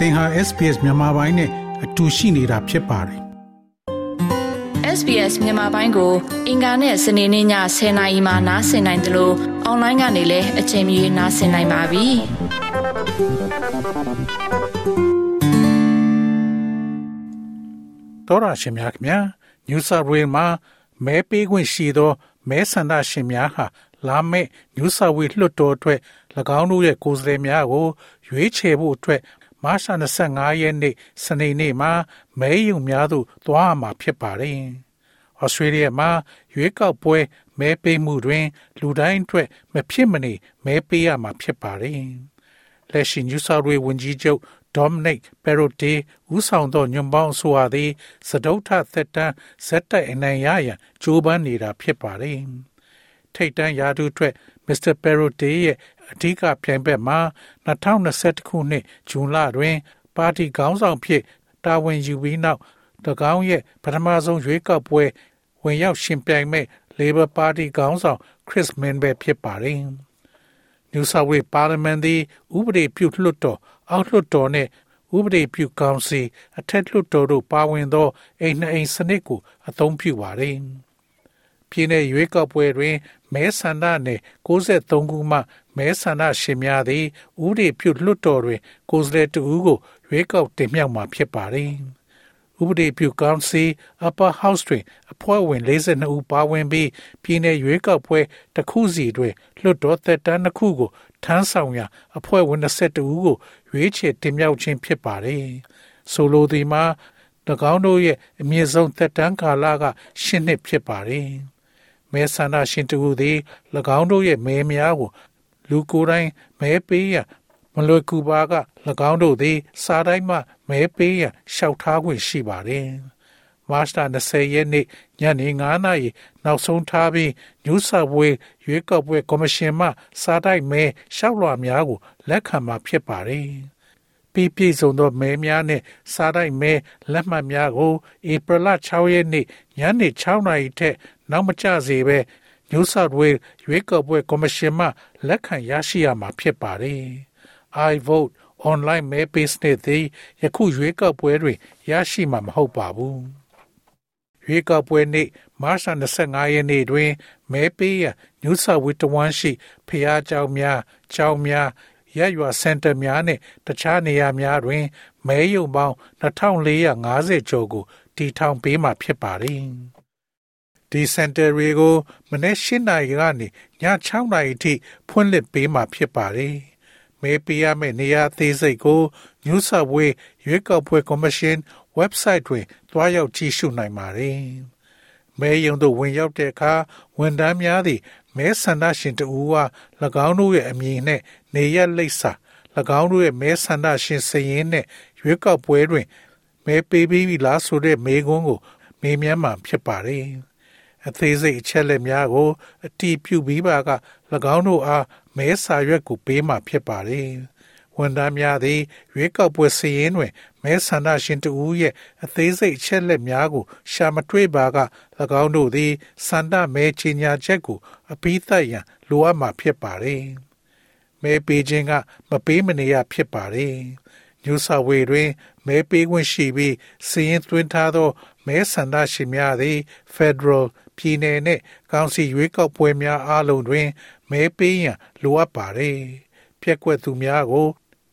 သင်ဟာ SPS မြန်မာပိုင်းနဲ့အတူရှိနေတာဖြစ်ပါတယ် SBS မြန်မာပိုင်းကို အင်ကာနဲ့စနေနေ့ည10:00နာရီမှနားဆင်နိုင်တယ်လို့အွန်လိုင်းကနေလည်းအချိန်မီနားဆင်နိုင်ပါပြီ။တော်ရရှိမြခင် New South Wales မှာမဲပေးခွင့်ရှိသောမဲဆန္ဒရှင်များဟာလာမယ့် New South Wales လွှတ်တော်အတွက်၎င်းတို့ရဲ့ကိုယ်စားလှယ်များကိုရွေးချယ်ဖို့အတွက် မတ်လ25ရက်နေ့စနေနေ့မှာမဲရုံများသို့သွားမှာဖြစ်ပါတယ်။ဩစတြေးလျမှာရွေးကောက်ပွဲမဲပေးမှုတွင် လူတိုင်းအတွက်မဖြစ်မနေမဲပေးရမှာဖြစ်ပါတယ်။လက်ရှိ New South Wales ဝန်ကြီးချုပ် Dominic Perrottet ဦးဆောင်သောညွန့်ပေါင်းဆိုသည်စဒုထသက်တမ်းဇက်တိုက်အနိုင်ရရန်ကြိုးပမ်းနေတာဖြစ်ပါတယ်။ထိတ်တန်းရာထူးအတွက် Mr. Perrottet ရဲ့ အဓိကပြိုင်ဘက်မှာ2021ခုနှစ်ဇွန်လတွင် ပါတီခေါင်းဆောင်ဖြစ်တာဝန်ယူပြီးနောက်၎င်းရဲ့ပထမဆုံးရွေးကောက်ပွဲ ဝင်ရောက်ရှင်ပြိုင်မဲ့ Labor Party ခေါင်းဆောင် Chris Min ပဲဖြစ်ပါတယ်။ New South Wales Parliament သည်ဥပဒေပြုလွှတ်တော်အောက်လွှတ်တော်နှင့်ဥပဒေပြုကောင်စီအထက်လွှတ်တော်တို့ပါဝင်သောအိမ်နှအိမ်စနစ်ကိုအသုံးပြုပါတယ်။ပြည်내ရွေးကောက်ပွဲတွင်မဲဆန္ဒနယ်63ခုမှမဲဆန္ဒရှင်များသည်ဥပဒေပြုလွှတ်တော်တွင်ကိုယ်စားလှယ်တဦးကိုရွေးကောက်တင်မြှောက်မှာဖြစ်ပါတယ်။ဥပဒေပြုကောင်စီ Upper House တွင်အဖွဲ့ဝင်42ဦးပါဝင်ပြီးပြည်내ရွေးကောက်ပွဲတစ်ခုစီတွင်လွှတ်တော်သက်တမ်းတစ်ခုကိုထမ်းဆောင်ရာအဖွဲ့ဝင်22ဦးကိုရွေးချယ်တင်မြှောက်ခြင်းဖြစ်ပါတယ်။ဆိုလိုသည်မှာ၎င်းတို့ရဲ့အမြင့်ဆုံးသက်တမ်းကာလက10နှစ်ဖြစ်ပါတယ်။မဲဆန္ဒရှင်တူသည်၎င်းတို့ရဲ့မဲများကို လူကိုယ်တိုင်မဲပေးရမလွယ်ကူပါက၎င်းတို့သည် စားတိုင်းမှမဲပေးရရှောက်ထားခွင့်ရှိပါတယ်။မတ်လ20ရက်နေ့ညနေ9နာရီနောက်ဆုံးထားပြီး New South Wales ရွေးကောက်ပွဲကော်မရှင်မှစားတိုင်းမဲရှောက်လွှာများကိုလက်ခံမှာဖြစ်ပါတယ်။ပြည့်ပြည့်စုံသောမဲများနဲ့စားတိုင်းမဲလက်မှတ်များကိုဧပြီလ6ရက်နေ့ညနေ6နာရီထက်နောက်မကျစေဘဲ New South Wales ရွေးကော်ပွဲကော်မရှင်မှလက်ခံရရှိရမှာဖြစ်ပါတယ်။ iVote online မဲပေးစနစ်သည်ယခုရွေးကောက်ပွဲတွင်ရရှိမှာမဟုတ်ပါဘူး။ရွေးကောက်ပွဲနေ့မာရှ25ရက်နေ့တွင်မဲပေးရန်ညူဆာဝီတဝန်ရှိဖျားကျောင်းများ၊ကျောင်းများရက်ရွာစင်တာများနဲ့တခြားနေရာများတွင်မဲရုံပေါင်း2450ကျော်ကိုတည်ထောင်ပေးမှာဖြစ်ပါတယ်။ ဒီစင်တာတွေကိုမနေ့၈နာရီကနေည6နာရီထိဖွင့်လှစ်ပေးမှာဖြစ်ပါတယ်။မဲပေးရမယ့်နေရာသေးစိတ်ကို New South Wales ရွေးကောက်ပွဲကော်မရှင် website တွင်တွားရောက်ကြည့်ရှုနိုင်ပါတယ်။မဲရုံသို့ဝင်ရောက်တဲ့အခါဝန်ထမ်းများသည်မဲဆန္ဒရှင်တဦးဟာ၎င်းတို့ရဲ့အမည်နဲ့နေရက်လိပ်စာ၎င်းတို့ရဲ့မဲဆန္ဒရှင်စည်ရင်းနဲ့ရွေးကောက်ပွဲတွင်မဲပေးပြီးလားဆိုတဲ့မေးခွန်းကိုမေးမြန်းမှာဖြစ်ပါတယ်။ အသေးစိတ်အချက်လက်များကိုအတီးပြုပြီးပါက၎င်းတို့အားမဲစာရွက်ကိုပေးမှဖြစ်ပါတယ်။ဝန်ထမ်းများသည်ရွေးကောက်ပွဲစည်ရင်းတွင်မဲဆန္ဒရှင်တဦးရဲ့အသေးစိတ်အချက်လက်များကို ရှာမတွေ့ပါက၎င်းတို့သည်စန္ဒမဲချညာချက်ကို အပြီးသတ်ရန်လိုအပ်မှာဖြစ်ပါတယ်။မဲပေးခြင်းကမပေးမနေရဖြစ်ပါတယ်။ New South Wales တွင်မဲပေးခွင့်ရှိပြီးစီရင်သွင်းထားသောမဲဆန္ဒရှင်များသည် Federal ပြည်내နှင့်ကောင်စီရွေးကောက်ပွဲများအားလုံးတွင်မဲပေးရန်လိုအပ်ပါတယ်။ပြက်ကွက်သူများကို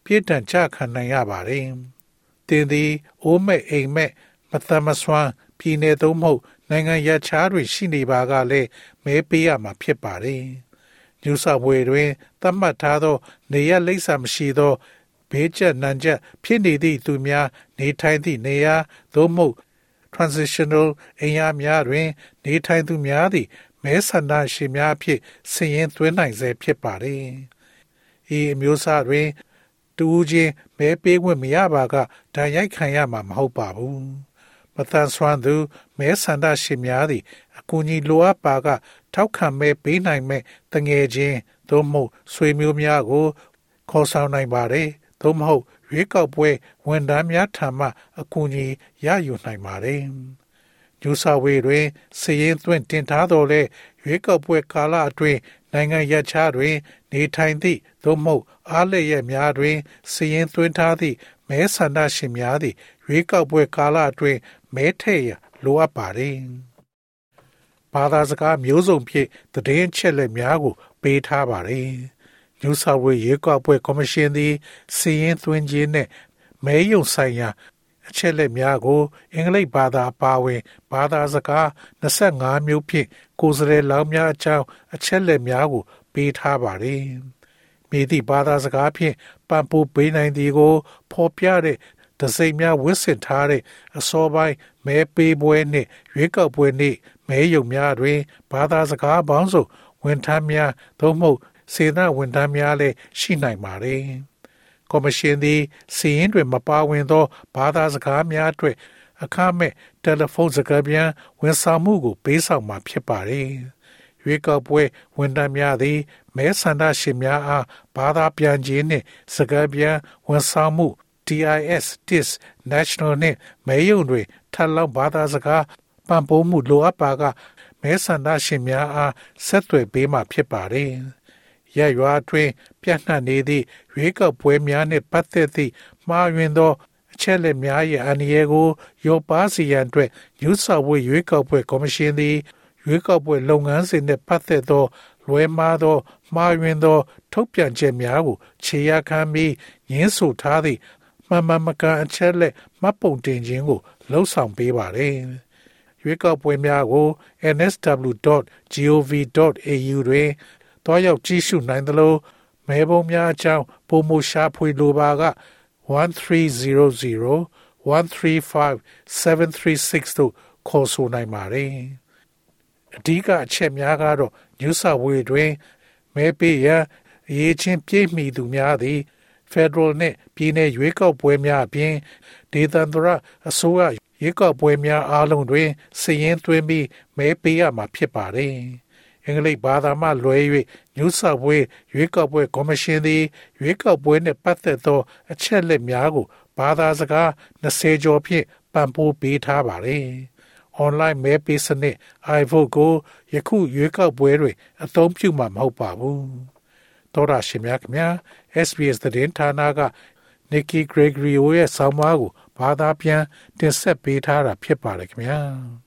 ပြစ်ဒဏ်ချခံနိုင်ရပါတယ်။တင်သည်အိုးမဲ့အိမ်မဲ့မသမဆွမ်းပြည်내သို့မဟုတ်နိုင်ငံရခြားတွင်ရှိနေပါကလည်းမဲပေးရမှာဖြစ်ပါတယ်။ညူဆာဝေတွင်သတ်မှတ်ထားသော နေရလိပ်စာမရှိသောဘေးကျက်နံကျက်ဖြစ်နေသည့်သူများနေထိုင်သည့်နေရာသို့မဟုတ် transitional အိမ်ယာများတွင် နေထိုင်သူများသည်မဲဆန္ဒရှင်များဖြင့်ဆင်ရင်သွင်းနိုင်စေဖြစ်ပါသည်။ဤအမျိုးအစားတွင်တူးချင်းမဲပေးခွင့်မရပါကဒဏ်ရိုက်ခံရမှာမဟုတ်ပါဘူး။မသန်စွမ်းသူမဲဆန္ဒရှင်များသည်အကူအညီလိုအပ်ပါက ထောက်ခံမဲပေးနိုင်မဲ့တငယ်ချင်းသို့မဟုတ်ဆွေမျိုးများကိုခေါ်ဆောင်နိုင်ပါတယ်။ သို့မဟုတ်ရွေးကောက်ပွဲဝန်ထမ်းများထံမှအကူအညီရယူနိုင်ပါတယ်။ညူဆာဝေတွင်စည်ရင်သွင်းတင်ထားတော်လဲရွေးကောက်ပွဲကာလအတွင်းနိုင်ငံရခြားတွင် နေထိုင်သည့်သို့မဟုတ်အားလျက်များတွင်စည်ရင်သွင်းထားသည့်မဲဆန္ဒရှင်များသည်ရွေးကောက်ပွဲကာလအတွင်းမဲထည့်ရလိုအပ်ပါတယ်။ဘာသာစကားမျိုးစုံဖြင့်သတင်းချက်လက်များကို ပေးထားပါတ ယ်။ New South Wales ရွေးကောက်ပွဲကော်မရှင်သည်စီရင်သွင်းခြင်းနှင့်မဲယုံဆိုင်ရာ အချက်လက်များကို အင်္ဂလိပ်ဘာသာအပါအဝင်ဘာသာစကား25မျိုးဖြင့်ကိုယ်စားလှယ်လောင်းများအကြောင်းအချက်လက်များကို ပေးထားပါတယ်။မိသည့်ဘာသာစကားဖြင့်ပံ့ပိုးပေးနိုင်သည်ကိုဖော်ပြတဲ့ဒစိမ့်များဝစ်ဆင်ထားတဲ့အစောပိုင်းမဲပေးပွဲနှင့်ရွေးကောက်ပွဲနှင့်မဲယုံများတွင်ဘာသာစကားပေါင်းစုံဝန်ထမ်းများသို့မဟုတ် စေနာဝန်ထမ်းများလည်းရှိနိုင်ပါတယ်။ကော်မရှင်သည်စီရင်တွင်မပါဝင်သောဘာသာစကားများအတွက်အခမဲ့တယ်လီဖုန်းစကားပြန်ဝန်ဆောင်မှုကိုပေးဆောင်မှာဖြစ်ပါတယ်။ရွေးကောက်ပွဲဝန်ထမ်းများသည်မဲဆန္ဒရှင်များအားဘာသာပြန်ခြင်းနှင့်စကားပြန်ဝန်ဆောင်မှု TIS TIS National နှင့်မဲယုံတွေထပ်လောင်းဘာသာစကားပံ့ပိုးမှုလိုအပ်ပါကမဲဆန္ဒရှင်များအားဆက်သွယ်ပေးမှဖြစ်ပါတယ်။ ရရွာတွင် ပြန့်နှံ့နေသည့်ရွေးကောက်ပွဲများနှင့်ပတ်သက်သည့်မှားယွင်းသောအချက်လက်များ၏အန္တရာယ်ကိုရောပါစီရန်အတွက်ယူဆဝေရွေးကောက်ပွဲကော်မရှင်သည်ရွေးကောက်ပွဲလုပ်ငန်းစဉ်နှင့်ပတ်သက်သောလွဲမှားသောမှားယွင်းသော ထုတ်ပြန်ချက်များကိုခြေရခံပြီးရင်းဆိုထားသည့်မှန်မှန်မကန်အချက်လက်မှတ်ပုံတင်ခြင်းကိုလှုံ့ဆော်ပေးပါတယ်။ရွေးကောက်ပွဲများကို nsw.gov.au တွင် တွားရောက်ကြည့်ရှုနိုင်သလိုမဲပုံများအကြောင်းပုံမရှာဖွေလိုပါက1300 135 736တို့ခေါ်ဆိုနိုင်ပါတယ်။အဓိကအချက်များကတော့ New South Wales တွင်မဲပေးရန်အရေးချင်းပြည့်မီသူများသည် Federal နှင့်ပြည်내ရွေးကောက်ပွဲများအပြင်ဒေသန္တရအစိုးရရွေးကောက်ပွဲများအားလုံးတွင်စည်ရင်းသွင်းပြီးမဲပေးရမှာဖြစ်ပါတယ်။ အင်္ဂလိပ်ဘာသာမှလွဲ၍ New South Wales ရွေးကောက်ပွဲကော်မရှင်သည်ရွေးကောက်ပွဲနှင့်ပတ်သက်သောအချက်အလက်များကိုဘာသာစကား20ကျော်ဖြင့်ပံ့ပိုးပေးထားပါတယ်။ online မဲပေးစနစ် iVote ကိုယခုရွေးကောက်ပွဲတွေအသုံးပြုမှာမဟုတ်ပါဘူး။သောတာရှင်များခင်ဗျာ SBS သတင်းဌာနက Nikki Gregorio ရဲ့ဆောင်းပါးကိုဘာသာပြန်တင်ဆက်ပေးထားတာဖြစ်ပါတယ်ခင်ဗျာ